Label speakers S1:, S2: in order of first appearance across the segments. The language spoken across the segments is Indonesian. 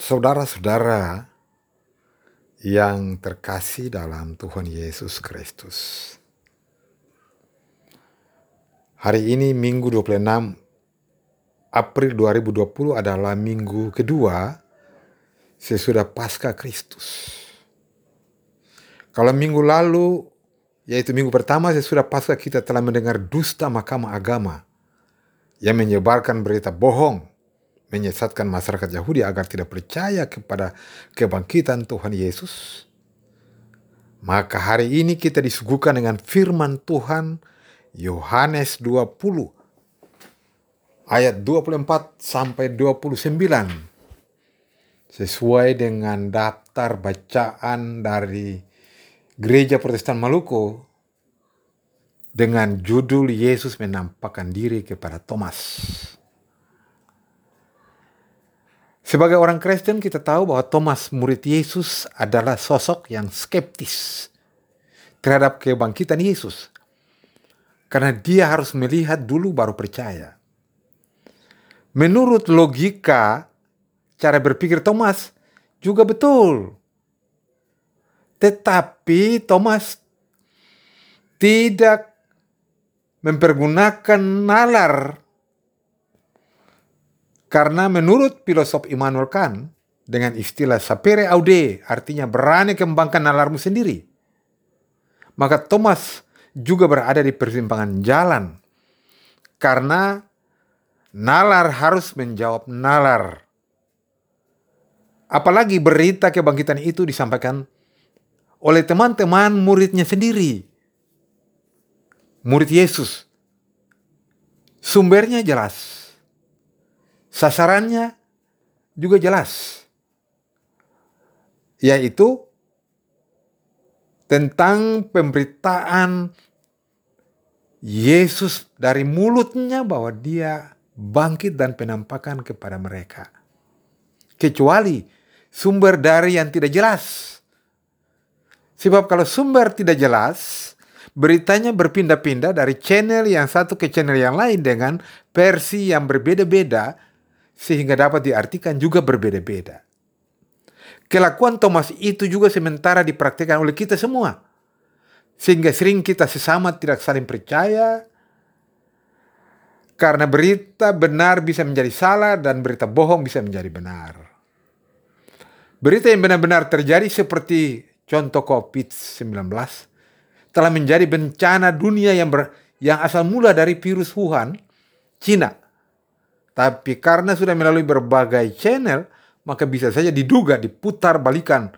S1: Saudara-saudara yang terkasih dalam Tuhan Yesus Kristus. Hari ini Minggu 26 April 2020 adalah minggu kedua sesudah Pasca Kristus. Kalau minggu lalu, yaitu minggu pertama sesudah Pasca kita telah mendengar dusta mahkamah agama yang menyebarkan berita bohong menyesatkan masyarakat Yahudi agar tidak percaya kepada kebangkitan Tuhan Yesus, maka hari ini kita disuguhkan dengan firman Tuhan Yohanes 20 ayat 24 sampai 29 sesuai dengan daftar bacaan dari Gereja Protestan Maluku dengan judul Yesus menampakkan diri kepada Thomas. Sebagai orang Kristen kita tahu bahwa Thomas murid Yesus adalah sosok yang skeptis terhadap kebangkitan Yesus. Karena dia harus melihat dulu baru percaya. Menurut logika cara berpikir Thomas juga betul. Tetapi Thomas tidak mempergunakan nalar karena menurut filosof Immanuel Kant, dengan istilah sapere aude, artinya berani kembangkan nalarmu sendiri. Maka Thomas juga berada di persimpangan jalan. Karena nalar harus menjawab nalar. Apalagi berita kebangkitan itu disampaikan oleh teman-teman muridnya sendiri. Murid Yesus. Sumbernya jelas Sasarannya juga jelas, yaitu tentang pemberitaan Yesus dari mulutnya bahwa dia bangkit dan penampakan kepada mereka. Kecuali sumber dari yang tidak jelas. Sebab kalau sumber tidak jelas, beritanya berpindah-pindah dari channel yang satu ke channel yang lain dengan versi yang berbeda-beda sehingga dapat diartikan juga berbeda-beda. Kelakuan Thomas itu juga sementara dipraktikkan oleh kita semua. Sehingga sering kita sesama tidak saling percaya, karena berita benar bisa menjadi salah dan berita bohong bisa menjadi benar. Berita yang benar-benar terjadi seperti contoh COVID-19 telah menjadi bencana dunia yang ber, yang asal mula dari virus Wuhan, Cina, tapi karena sudah melalui berbagai channel, maka bisa saja diduga, diputar balikan,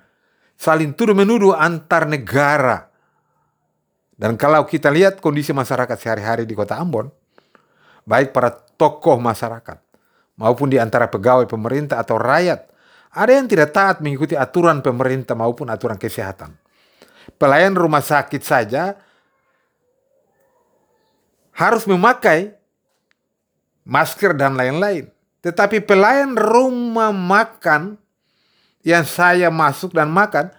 S1: saling tuduh menuduh antar negara. Dan kalau kita lihat kondisi masyarakat sehari-hari di kota Ambon, baik para tokoh masyarakat maupun di antara pegawai pemerintah atau rakyat, ada yang tidak taat mengikuti aturan pemerintah maupun aturan kesehatan. Pelayan rumah sakit saja harus memakai masker dan lain-lain. Tetapi pelayan rumah makan yang saya masuk dan makan,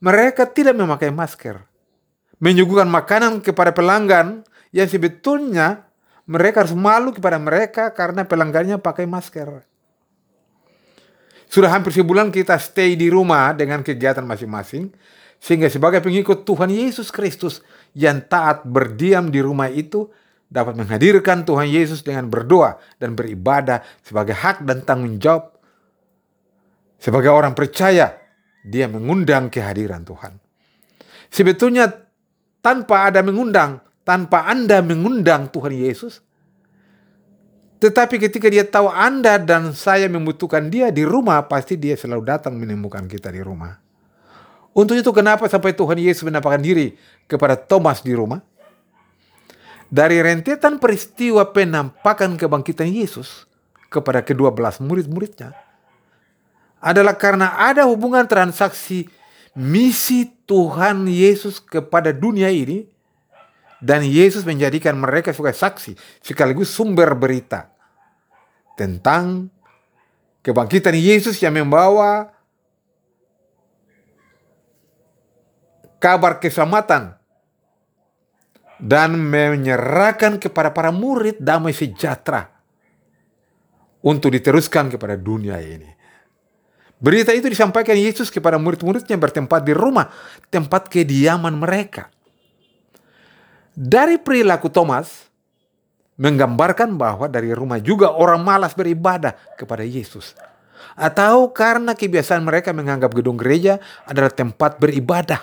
S1: mereka tidak memakai masker. Menyuguhkan makanan kepada pelanggan yang sebetulnya mereka harus malu kepada mereka karena pelanggannya pakai masker. Sudah hampir sebulan kita stay di rumah dengan kegiatan masing-masing, sehingga sebagai pengikut Tuhan Yesus Kristus yang taat berdiam di rumah itu, dapat menghadirkan Tuhan Yesus dengan berdoa dan beribadah sebagai hak dan tanggung jawab. Sebagai orang percaya, dia mengundang kehadiran Tuhan. Sebetulnya tanpa ada mengundang, tanpa Anda mengundang Tuhan Yesus, tetapi ketika dia tahu Anda dan saya membutuhkan dia di rumah, pasti dia selalu datang menemukan kita di rumah. Untuk itu kenapa sampai Tuhan Yesus menampakkan diri kepada Thomas di rumah? Dari rentetan peristiwa penampakan kebangkitan Yesus kepada kedua belas murid-muridnya adalah karena ada hubungan transaksi misi Tuhan Yesus kepada dunia ini dan Yesus menjadikan mereka sebagai saksi sekaligus sumber berita tentang kebangkitan Yesus yang membawa kabar keselamatan dan menyerahkan kepada para murid damai sejahtera untuk diteruskan kepada dunia ini. Berita itu disampaikan Yesus kepada murid-muridnya bertempat di rumah, tempat kediaman mereka. Dari perilaku Thomas, menggambarkan bahwa dari rumah juga orang malas beribadah kepada Yesus. Atau karena kebiasaan mereka menganggap gedung gereja adalah tempat beribadah.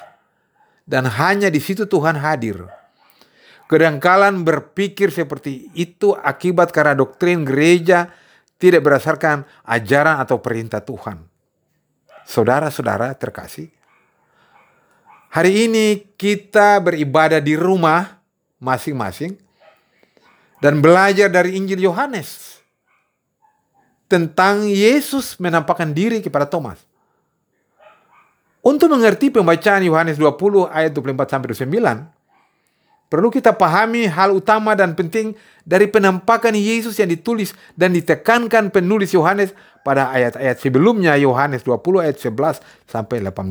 S1: Dan hanya di situ Tuhan hadir. Kedangkalan berpikir seperti itu akibat karena doktrin gereja tidak berdasarkan ajaran atau perintah Tuhan. Saudara-saudara terkasih, hari ini kita beribadah di rumah masing-masing dan belajar dari Injil Yohanes tentang Yesus menampakkan diri kepada Thomas. Untuk mengerti pembacaan Yohanes 20 ayat 24 sampai 29, Perlu kita pahami hal utama dan penting dari penampakan Yesus yang ditulis dan ditekankan penulis Yohanes pada ayat-ayat sebelumnya Yohanes 20 ayat 11 sampai 18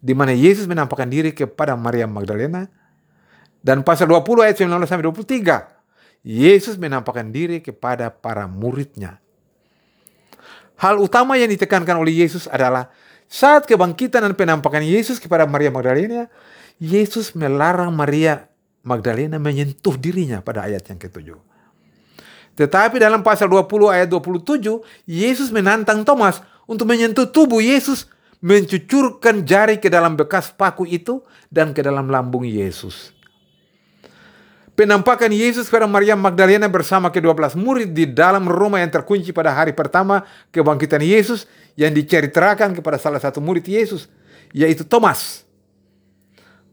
S1: di mana Yesus menampakkan diri kepada Maria Magdalena dan pasal 20 ayat 19 sampai 23 Yesus menampakkan diri kepada para muridnya. Hal utama yang ditekankan oleh Yesus adalah saat kebangkitan dan penampakan Yesus kepada Maria Magdalena, Yesus melarang Maria Magdalena menyentuh dirinya pada ayat yang ketujuh. Tetapi dalam pasal 20 ayat 27, Yesus menantang Thomas untuk menyentuh tubuh Yesus, mencucurkan jari ke dalam bekas paku itu dan ke dalam lambung Yesus. Penampakan Yesus kepada Maria Magdalena bersama ke-12 murid di dalam rumah yang terkunci pada hari pertama kebangkitan Yesus yang diceritakan kepada salah satu murid Yesus, yaitu Thomas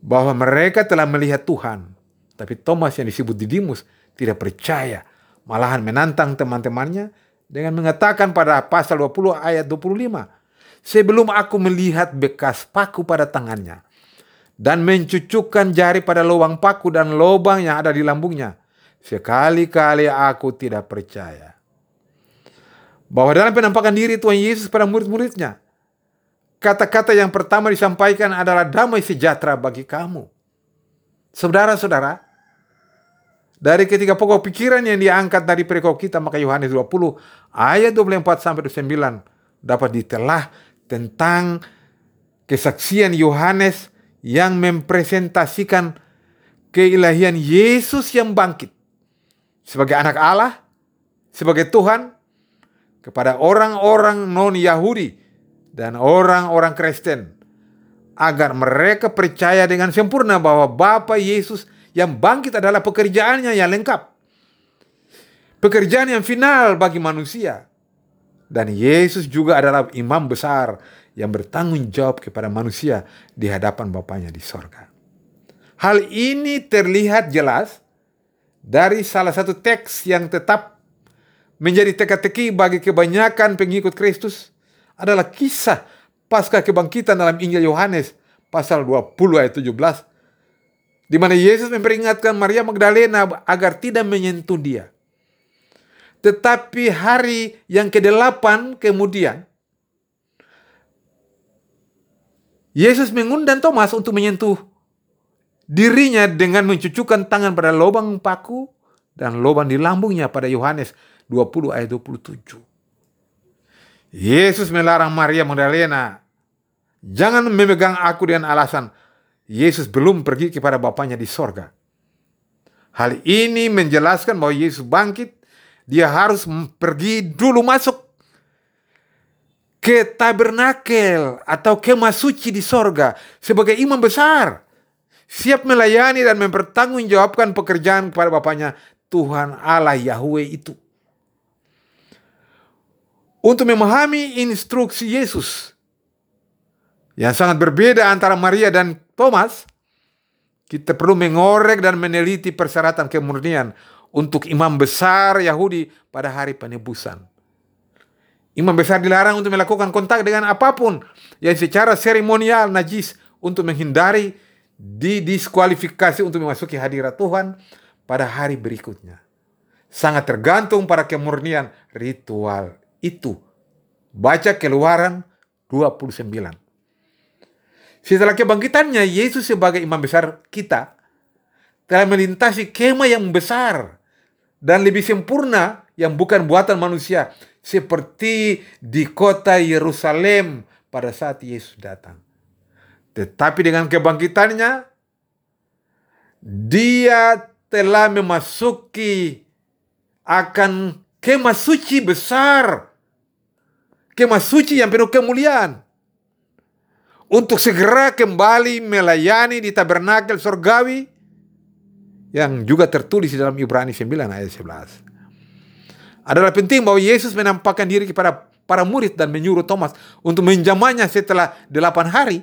S1: bahwa mereka telah melihat Tuhan. Tapi Thomas yang disebut Didimus tidak percaya. Malahan menantang teman-temannya dengan mengatakan pada pasal 20 ayat 25. Sebelum aku melihat bekas paku pada tangannya. Dan mencucukkan jari pada lubang paku dan lubang yang ada di lambungnya. Sekali-kali aku tidak percaya. Bahwa dalam penampakan diri Tuhan Yesus pada murid-muridnya Kata-kata yang pertama disampaikan adalah damai sejahtera bagi kamu. Saudara-saudara, dari ketiga pokok pikiran yang diangkat dari perikop kita maka Yohanes 20 ayat 24 sampai 29 dapat ditelah tentang kesaksian Yohanes yang mempresentasikan keilahian Yesus yang bangkit sebagai anak Allah, sebagai Tuhan kepada orang-orang non-Yahudi dan orang-orang Kristen agar mereka percaya dengan sempurna bahwa Bapa Yesus yang bangkit adalah pekerjaannya yang lengkap. Pekerjaan yang final bagi manusia. Dan Yesus juga adalah imam besar yang bertanggung jawab kepada manusia di hadapan Bapaknya di sorga. Hal ini terlihat jelas dari salah satu teks yang tetap menjadi teka-teki bagi kebanyakan pengikut Kristus adalah kisah pasca kebangkitan dalam Injil Yohanes pasal 20 ayat 17 di mana Yesus memperingatkan Maria Magdalena agar tidak menyentuh dia. Tetapi hari yang ke-8 kemudian Yesus mengundang Thomas untuk menyentuh dirinya dengan mencucukkan tangan pada lubang paku dan lubang di lambungnya pada Yohanes 20 ayat 27. Yesus melarang Maria Magdalena. Jangan memegang aku dengan alasan Yesus belum pergi kepada Bapaknya di sorga. Hal ini menjelaskan bahwa Yesus bangkit, dia harus pergi dulu masuk ke tabernakel atau kemah suci di sorga sebagai imam besar. Siap melayani dan mempertanggungjawabkan pekerjaan kepada Bapaknya Tuhan Allah Yahweh itu untuk memahami instruksi Yesus yang sangat berbeda antara Maria dan Thomas, kita perlu mengorek dan meneliti persyaratan kemurnian untuk imam besar Yahudi pada hari penebusan. Imam besar dilarang untuk melakukan kontak dengan apa pun yang secara seremonial najis untuk menghindari didiskualifikasi untuk memasuki hadirat Tuhan pada hari berikutnya. Sangat tergantung pada kemurnian ritual itu. Baca keluaran 29. Setelah kebangkitannya, Yesus sebagai imam besar kita telah melintasi kemah yang besar dan lebih sempurna yang bukan buatan manusia seperti di kota Yerusalem pada saat Yesus datang. Tetapi dengan kebangkitannya, dia telah memasuki akan kemah suci besar. Kemah suci yang penuh kemuliaan. Untuk segera kembali melayani di tabernakel surgawi yang juga tertulis di dalam Ibrani 9 ayat 11. Adalah penting bahwa Yesus menampakkan diri kepada para murid dan menyuruh Thomas untuk menjamahnya setelah delapan hari.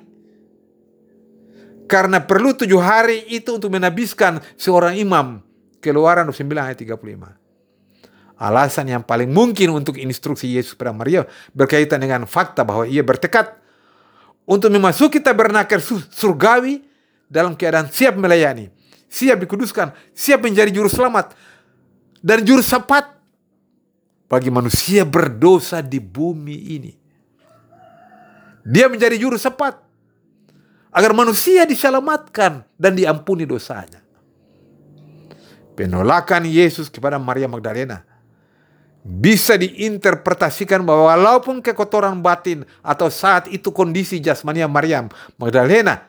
S1: Karena perlu tujuh hari itu untuk menabiskan seorang imam. Keluaran 29 ayat 35. Alasan yang paling mungkin untuk instruksi Yesus pada Maria berkaitan dengan fakta bahwa ia bertekad untuk memasuki tabernakel surgawi dalam keadaan siap melayani, siap dikuduskan, siap menjadi juru selamat dan juru sapat bagi manusia berdosa di bumi ini. Dia menjadi juru sapat agar manusia diselamatkan dan diampuni dosanya. Penolakan Yesus kepada Maria Magdalena bisa diinterpretasikan bahwa walaupun kekotoran batin atau saat itu kondisi jasmania Maryam Magdalena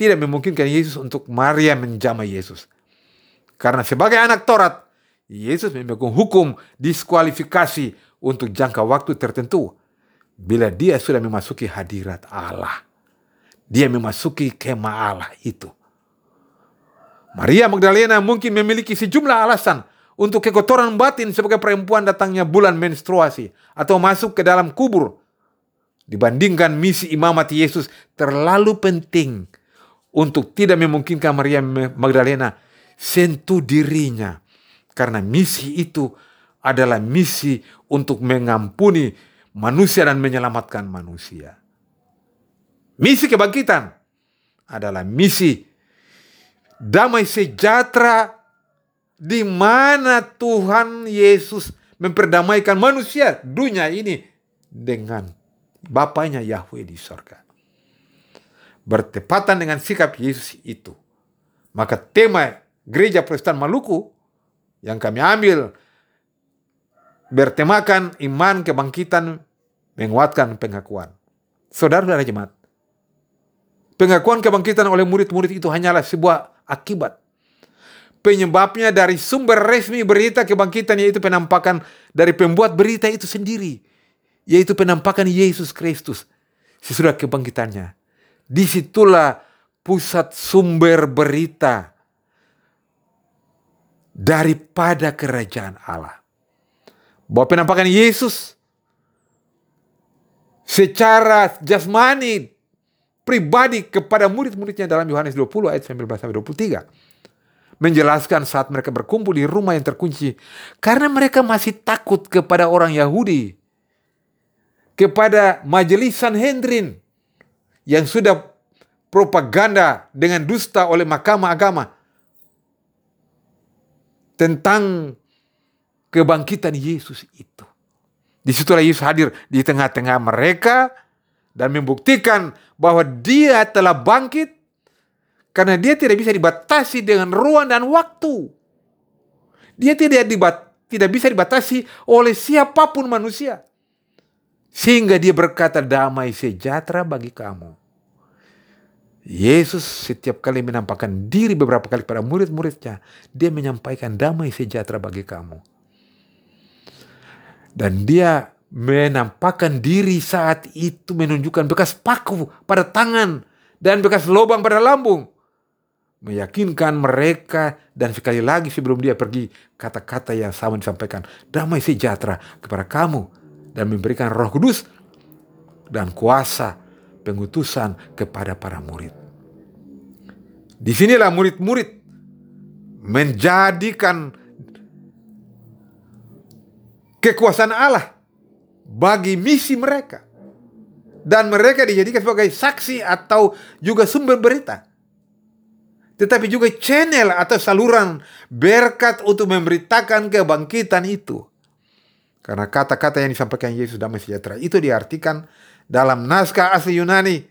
S1: tidak memungkinkan Yesus untuk Maria menjamah Yesus. Karena sebagai anak Taurat, Yesus memiliki hukum diskualifikasi untuk jangka waktu tertentu bila dia sudah memasuki hadirat Allah. Dia memasuki kemah Allah itu. Maria Magdalena mungkin memiliki sejumlah alasan untuk kekotoran batin sebagai perempuan datangnya bulan menstruasi atau masuk ke dalam kubur. Dibandingkan misi imamat Yesus terlalu penting untuk tidak memungkinkan Maria Magdalena sentuh dirinya. Karena misi itu adalah misi untuk mengampuni manusia dan menyelamatkan manusia. Misi kebangkitan adalah misi damai sejahtera di mana Tuhan Yesus memperdamaikan manusia dunia ini dengan Bapaknya Yahweh di sorga. Bertepatan dengan sikap Yesus itu. Maka tema gereja Protestan Maluku yang kami ambil bertemakan iman kebangkitan menguatkan pengakuan. Saudara-saudara jemaat, pengakuan kebangkitan oleh murid-murid itu hanyalah sebuah akibat penyebabnya dari sumber resmi berita kebangkitan yaitu penampakan dari pembuat berita itu sendiri yaitu penampakan Yesus Kristus. Sesudah kebangkitannya di situlah pusat sumber berita daripada kerajaan Allah. Bahwa penampakan Yesus secara jasmani pribadi kepada murid-muridnya dalam Yohanes 20 ayat 19 sampai 23 menjelaskan saat mereka berkumpul di rumah yang terkunci karena mereka masih takut kepada orang Yahudi kepada majelis Sanhedrin yang sudah propaganda dengan dusta oleh mahkamah agama tentang kebangkitan Yesus itu. Di situlah Yesus hadir di tengah-tengah mereka dan membuktikan bahwa dia telah bangkit karena dia tidak bisa dibatasi dengan ruang dan waktu. Dia tidak dibat, tidak bisa dibatasi oleh siapa pun manusia. Sehingga dia berkata damai sejahtera bagi kamu. Yesus setiap kali menampakkan diri beberapa kali pada murid-muridnya. Dia menyampaikan damai sejahtera bagi kamu. Dan dia menampakkan diri saat itu menunjukkan bekas paku pada tangan dan bekas lubang pada lambung meyakinkan mereka dan sekali lagi sebelum dia pergi kata-kata yang sama disampaikan damai sejahtera kepada kamu dan memberikan Roh Kudus dan kuasa pengutusan kepada para murid. Di sinilah murid-murid menjadikan kekuasaan Allah bagi misi mereka. Dan mereka dijadikan sebagai saksi atau juga sumber berita tetapi juga channel atau saluran berkat untuk memberitakan kebangkitan itu. Karena kata-kata yang disampaikan Yesus damai sejahtera itu diartikan dalam naskah asli Yunani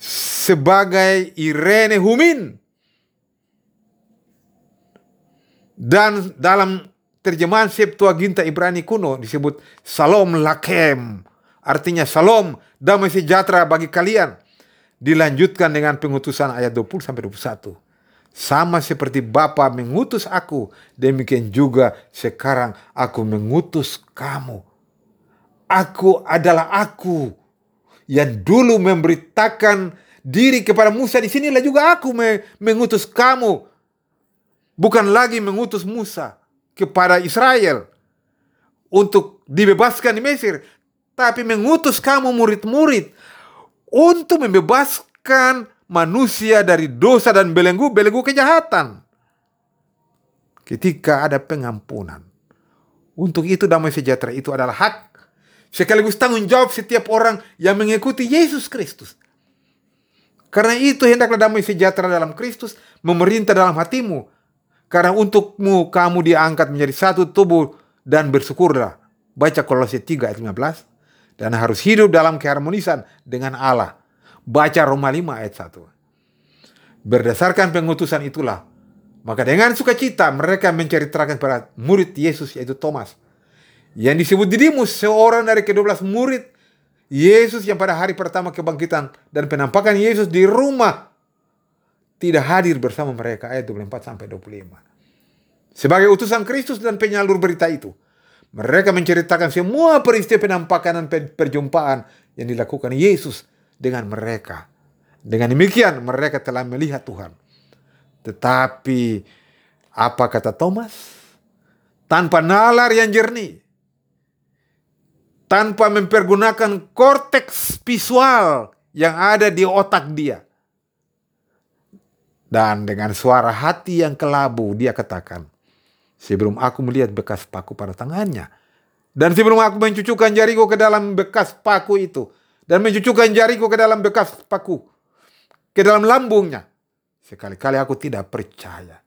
S1: sebagai Irene Humin. Dan dalam terjemahan Septuaginta Ibrani kuno disebut Salom Lakem. Artinya Salom, damai sejahtera bagi kalian. Dilanjutkan dengan pengutusan ayat 20 sampai 21. Sama seperti Bapa mengutus aku, demikian juga sekarang aku mengutus kamu. Aku adalah aku yang dulu memberitakan diri kepada Musa. Di sinilah juga aku mengutus kamu. Bukan lagi mengutus Musa kepada Israel untuk dibebaskan di Mesir, tapi mengutus kamu murid-murid untuk membebaskan manusia dari dosa dan belenggu-belenggu kejahatan. Ketika ada pengampunan. Untuk itu damai sejahtera itu adalah hak sekaligus tanggung jawab setiap orang yang mengikuti Yesus Kristus. Karena itu hendaklah damai sejahtera dalam Kristus memerintah dalam hatimu. Karena untukmu kamu diangkat menjadi satu tubuh dan bersyukurlah. Baca Kolose 3 ayat 15 dan harus hidup dalam keharmonisan dengan Allah. Baca Roma 5 ayat 1. Berdasarkan pengutusan itulah, maka dengan sukacita mereka menceritakan kepada murid Yesus yaitu Thomas. Yang disebut Didimus, seorang dari kedua murid Yesus yang pada hari pertama kebangkitan dan penampakan Yesus di rumah tidak hadir bersama mereka ayat 24 sampai 25. Sebagai utusan Kristus dan penyalur berita itu, mereka menceritakan semua peristiwa penampakan dan perjumpaan yang dilakukan Yesus dengan mereka. Dengan demikian mereka telah melihat Tuhan. Tetapi apa kata Thomas? Tanpa nalar yang jernih. Tanpa mempergunakan korteks visual yang ada di otak dia. Dan dengan suara hati yang kelabu dia katakan, sebelum aku melihat bekas paku pada tangannya. Dan sebelum aku mencucukkan jariku ke dalam bekas paku itu. Dan mencucukkan jariku ke dalam bekas paku. Ke dalam lambungnya. Sekali-kali aku tidak percaya.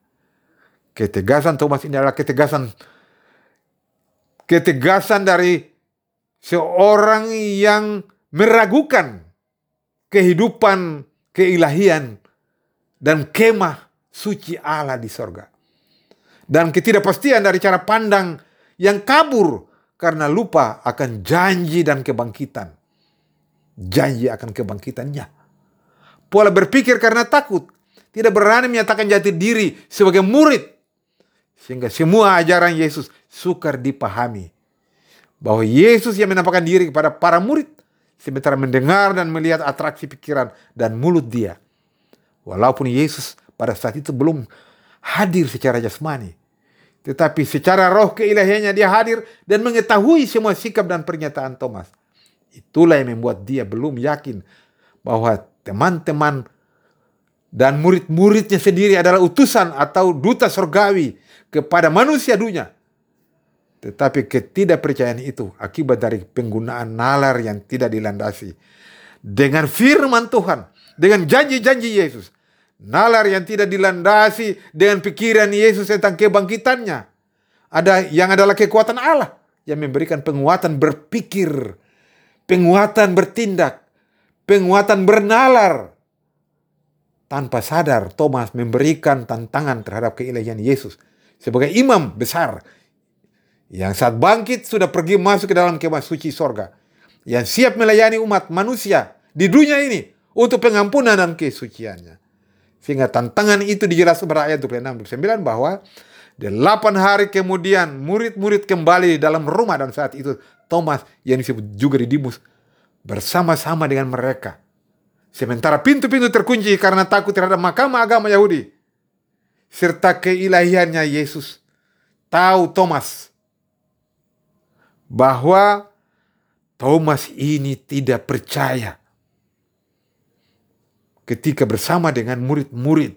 S1: Ketegasan Thomas ini adalah ketegasan ketegasan dari seorang yang meragukan kehidupan keilahian dan kemah suci Allah di sorga dan ketidakpastian dari cara pandang yang kabur karena lupa akan janji dan kebangkitan. Janji akan kebangkitannya. Pola berpikir karena takut, tidak berani menyatakan jati diri sebagai murid. Sehingga semua ajaran Yesus sukar dipahami. Bahwa Yesus yang menampakkan diri kepada para murid sementara mendengar dan melihat atraksi pikiran dan mulut dia. Walaupun Yesus pada saat itu belum hadir secara jasmani. Tetapi secara roh keilahiannya dia hadir dan mengetahui semua sikap dan pernyataan Thomas. Itulah yang membuat dia belum yakin bahwa teman-teman dan murid-muridnya sendiri adalah utusan atau duta surgawi kepada manusia dunia. Tetapi ketidakpercayaan itu akibat dari penggunaan nalar yang tidak dilandasi. Dengan firman Tuhan, dengan janji-janji Yesus, Nalar yang tidak dilandasi dengan pikiran Yesus tentang kebangkitannya. Ada yang adalah kekuatan Allah yang memberikan penguatan berpikir, penguatan bertindak, penguatan bernalar. Tanpa sadar Thomas memberikan tantangan terhadap keilahian Yesus sebagai imam besar yang saat bangkit sudah pergi masuk ke dalam kemah suci sorga yang siap melayani umat manusia di dunia ini untuk pengampunan dan kesuciannya. Sehingga tantangan itu dijelaskan pada ayat 26 29 bahwa delapan hari kemudian murid-murid kembali dalam rumah dan saat itu Thomas yang disebut juga Didimus bersama-sama dengan mereka. Sementara pintu-pintu terkunci karena takut terhadap mahkamah agama Yahudi. Serta keilahiannya Yesus. Tahu Thomas bahwa Thomas ini tidak percaya ketika bersama dengan murid-murid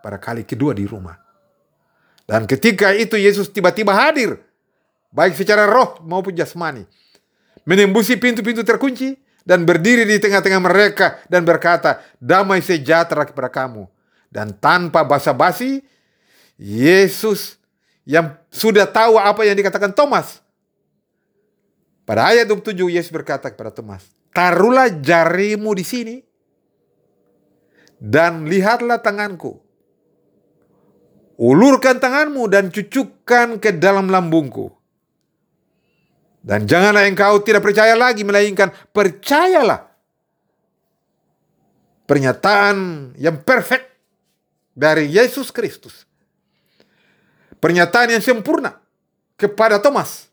S1: pada kali kedua di rumah. Dan ketika itu Yesus tiba-tiba hadir, baik secara roh maupun jasmani, menembusi pintu-pintu terkunci dan berdiri di tengah-tengah mereka dan berkata, "Damai sejahtera kepada kamu." Dan tanpa basa-basi, Yesus yang sudah tahu apa yang dikatakan Thomas. Pada ayat 27 Yesus berkata kepada Thomas, "Taruhlah jarimu di sini dan lihatlah tanganku. Ulurkan tanganmu dan cucukkan ke dalam lambungku. Dan janganlah engkau tidak percaya lagi, melainkan percayalah. Pernyataan yang perfect dari Yesus Kristus. Pernyataan yang sempurna kepada Thomas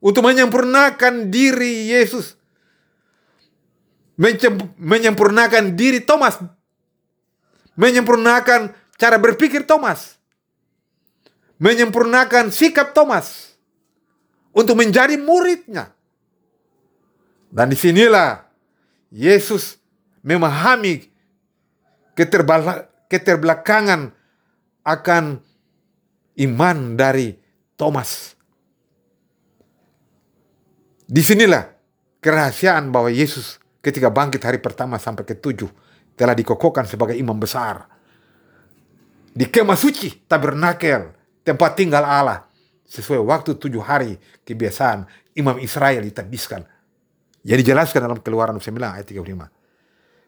S1: untuk menyempurnakan diri Yesus. Menyempurnakan diri Thomas. Menyempurnakan cara berpikir Thomas. Menyempurnakan sikap Thomas untuk menjadi muridnya. Dan di sinilah Yesus memahami keterbelakangan akan iman dari Thomas. Di sinilah kerahasiaan bahwa Yesus ketika bangkit hari pertama sampai ke tujuh telah dikokohkan sebagai imam besar. Di kemah suci, tabernakel, tempat tinggal Allah. Sesuai waktu tujuh hari kebiasaan imam Israel ditabiskan. Yang dijelaskan dalam keluaran 9 ayat 35.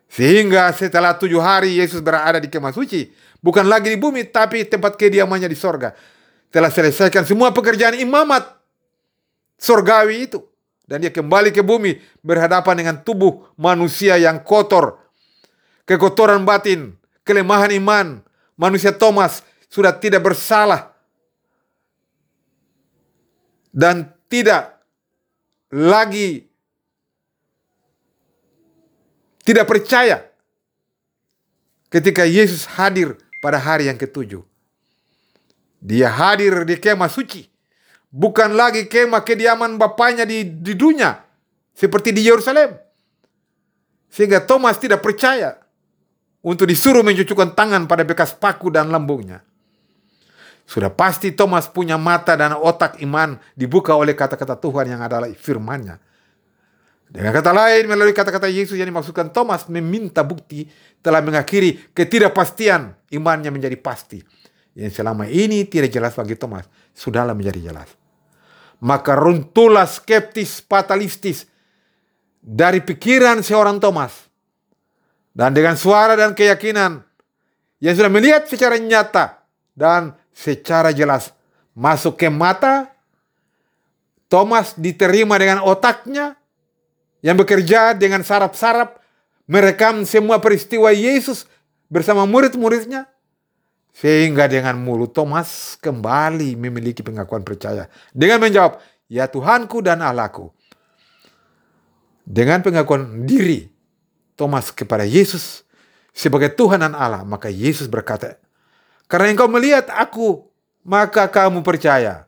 S1: Sehingga setelah tujuh hari Yesus berada di kemah suci. Bukan lagi di bumi, tapi tempat kediamannya di sorga. Telah selesaikan semua pekerjaan imamat sorgawi itu dan dia kembali ke bumi berhadapan dengan tubuh manusia yang kotor. Kekotoran batin, kelemahan iman, manusia Thomas sudah tidak bersalah dan tidak lagi tidak percaya ketika Yesus hadir pada hari yang ketujuh. Dia hadir di kemah suci bukan lagi kemah kediaman bapaknya di, di dunia seperti di Yerusalem. Sehingga Thomas tidak percaya untuk disuruh mencucukkan tangan pada bekas paku dan lambungnya. Sudah pasti Thomas punya mata dan otak iman dibuka oleh kata-kata Tuhan yang adalah firman-Nya. Dengan kata lain, melalui kata-kata Yesus yang dimaksudkan Thomas meminta bukti telah mengakhiri ketidakpastian imannya menjadi pasti. Yang selama ini tidak jelas bagi Thomas, sudahlah menjadi jelas maka runtuhlah skeptis fatalistis dari pikiran seorang Thomas. Dan dengan suara dan keyakinan yang sudah melihat secara nyata dan secara jelas masuk ke mata, Thomas diterima dengan otaknya yang bekerja dengan sarap-sarap merekam semua peristiwa Yesus bersama murid-muridnya sehingga dengan mulut Thomas kembali memiliki pengakuan percaya. Dengan menjawab, ya Tuhanku dan Allahku. Dengan pengakuan diri Thomas kepada Yesus sebagai Tuhan dan Allah. Maka Yesus berkata, karena engkau melihat aku, maka kamu percaya.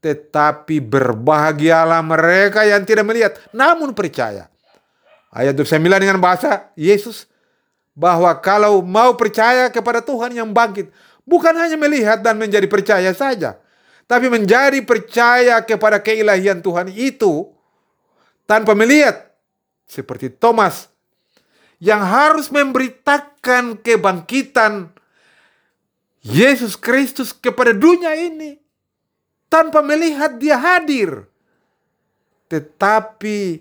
S1: Tetapi berbahagialah mereka yang tidak melihat, namun percaya. Ayat 29 dengan bahasa Yesus bahwa kalau mau percaya kepada Tuhan yang bangkit, bukan hanya melihat dan menjadi percaya saja, tapi menjadi percaya kepada keilahian Tuhan itu tanpa melihat, seperti Thomas yang harus memberitakan kebangkitan Yesus Kristus kepada dunia ini tanpa melihat dia hadir, tetapi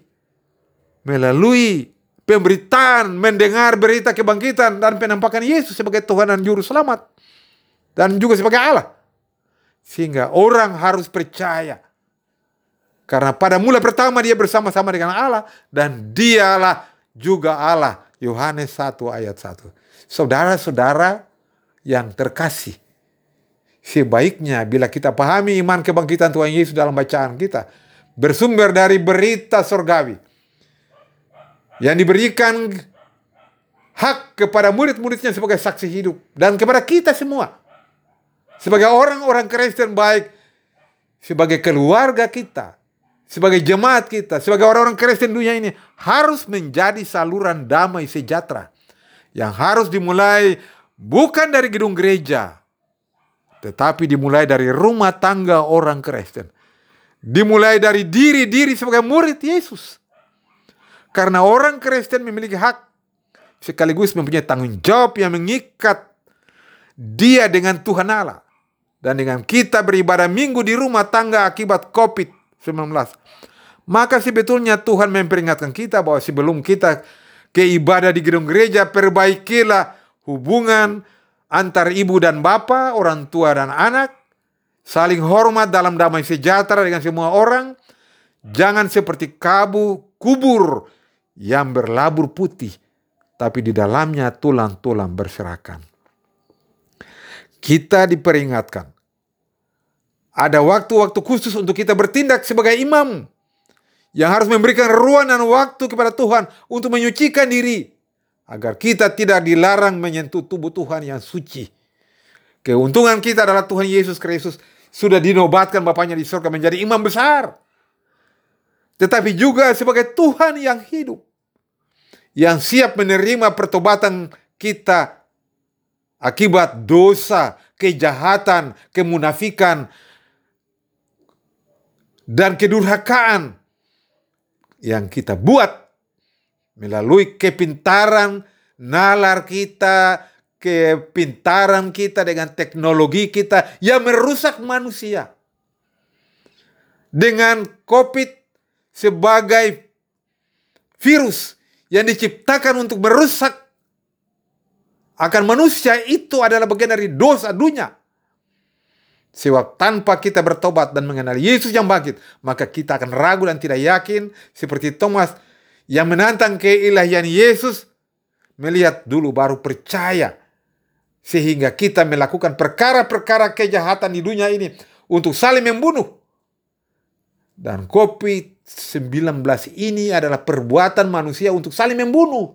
S1: melalui pemberitaan, mendengar berita kebangkitan dan penampakan Yesus sebagai Tuhan dan Juru Selamat. Dan juga sebagai Allah. Sehingga orang harus percaya. Karena pada mula pertama dia bersama-sama dengan Allah. Dan dialah juga Allah. Yohanes 1 ayat 1. Saudara-saudara yang terkasih. Sebaiknya bila kita pahami iman kebangkitan Tuhan Yesus dalam bacaan kita. Bersumber dari berita surgawi yang diberikan hak kepada murid-muridnya sebagai saksi hidup dan kepada kita semua sebagai orang-orang Kristen baik sebagai keluarga kita sebagai jemaat kita sebagai orang-orang Kristen dunia ini harus menjadi saluran damai sejahtera yang harus dimulai bukan dari gedung gereja tetapi dimulai dari rumah tangga orang Kristen dimulai dari diri-diri sebagai murid Yesus karena orang Kristen memiliki hak sekaligus mempunyai tanggung jawab yang mengikat dia dengan Tuhan Allah. Dan dengan kita beribadah minggu di rumah tangga akibat COVID-19. Maka sebetulnya Tuhan memperingatkan kita bahwa sebelum kita ke ibadah di gedung gereja, perbaikilah hubungan antar ibu dan bapak, orang tua dan anak, saling hormat dalam damai sejahtera dengan semua orang, jangan seperti kabu kubur yang berlabur putih, tapi di dalamnya tulang-tulang berserakan. Kita diperingatkan, ada waktu-waktu khusus untuk kita bertindak sebagai imam yang harus memberikan ruang dan waktu kepada Tuhan untuk menyucikan diri agar kita tidak dilarang menyentuh tubuh Tuhan yang suci. Keuntungan kita adalah Tuhan Yesus Kristus sudah dinobatkan Bapaknya di surga menjadi imam besar. Tetapi juga sebagai Tuhan yang hidup. Yang siap menerima pertobatan kita akibat dosa, kejahatan, kemunafikan, dan kedurhakaan yang kita buat melalui kepintaran nalar kita, kepintaran kita dengan teknologi kita yang merusak manusia. Dengan COVID sebagai virus yang diciptakan untuk merusak akan manusia itu adalah bagian dari dosa dunia. Sebab tanpa kita bertobat dan mengenal Yesus yang bangkit, maka kita akan ragu dan tidak yakin seperti Thomas yang menantang keilahian Yesus melihat dulu baru percaya sehingga kita melakukan perkara-perkara kejahatan di dunia ini untuk saling membunuh. Dan COVID-19 ini adalah perbuatan manusia untuk saling membunuh.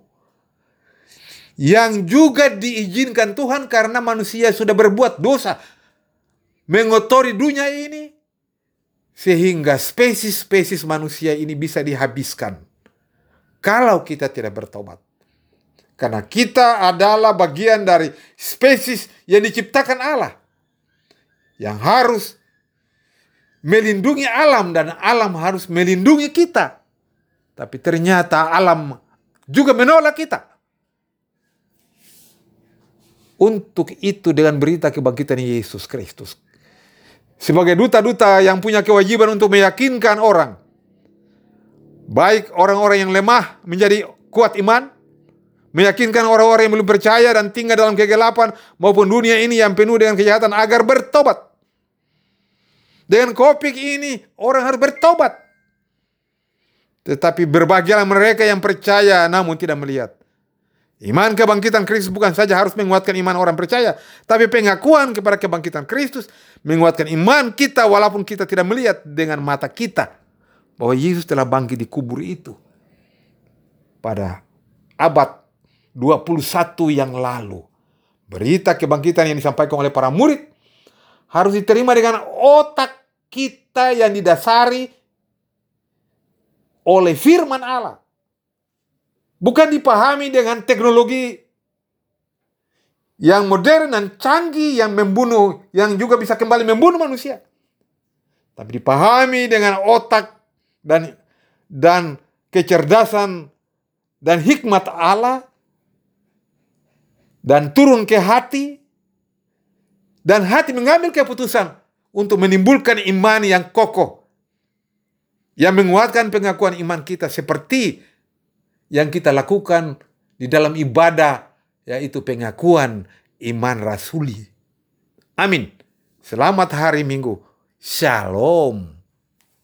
S1: Yang juga diizinkan Tuhan karena manusia sudah berbuat dosa. Mengotori dunia ini. Sehingga spesies-spesies manusia ini bisa dihabiskan kalau kita tidak bertobat. Karena kita adalah bagian dari spesies yang diciptakan Allah. Yang harus melindungi alam dan alam harus melindungi kita. Tapi ternyata alam juga menolak kita. Untuk itu dengan berita kebangkitan Yesus Kristus. Sebagai duta-duta yang punya kewajiban untuk meyakinkan orang baik orang-orang yang lemah menjadi kuat iman, meyakinkan orang-orang yang belum percaya dan tinggal dalam kegelapan maupun dunia ini yang penuh dengan kejahatan agar bertobat. Dengan kopik ini orang harus bertobat. Tetapi berbahagialah mereka yang percaya namun tidak melihat. Iman kebangkitan Kristus bukan saja harus menguatkan iman orang percaya, tapi pengakuan kepada kebangkitan Kristus menguatkan iman kita walaupun kita tidak melihat dengan mata kita bahwa Yesus telah bangkit di kubur itu pada abad 21 yang lalu. Berita kebangkitan yang disampaikan oleh para murid harus diterima dengan otak kita yang didasari oleh firman Allah. Bukan dipahami dengan teknologi yang modern dan canggih yang membunuh, yang juga bisa kembali membunuh manusia. Tapi dipahami dengan otak dan dan kecerdasan dan hikmat Allah dan turun ke hati dan hati mengambil keputusan untuk menimbulkan iman yang kokoh yang menguatkan pengakuan iman kita seperti yang kita lakukan di dalam ibadah yaitu pengakuan iman rasuli. Amin. Selamat hari Minggu. Shalom.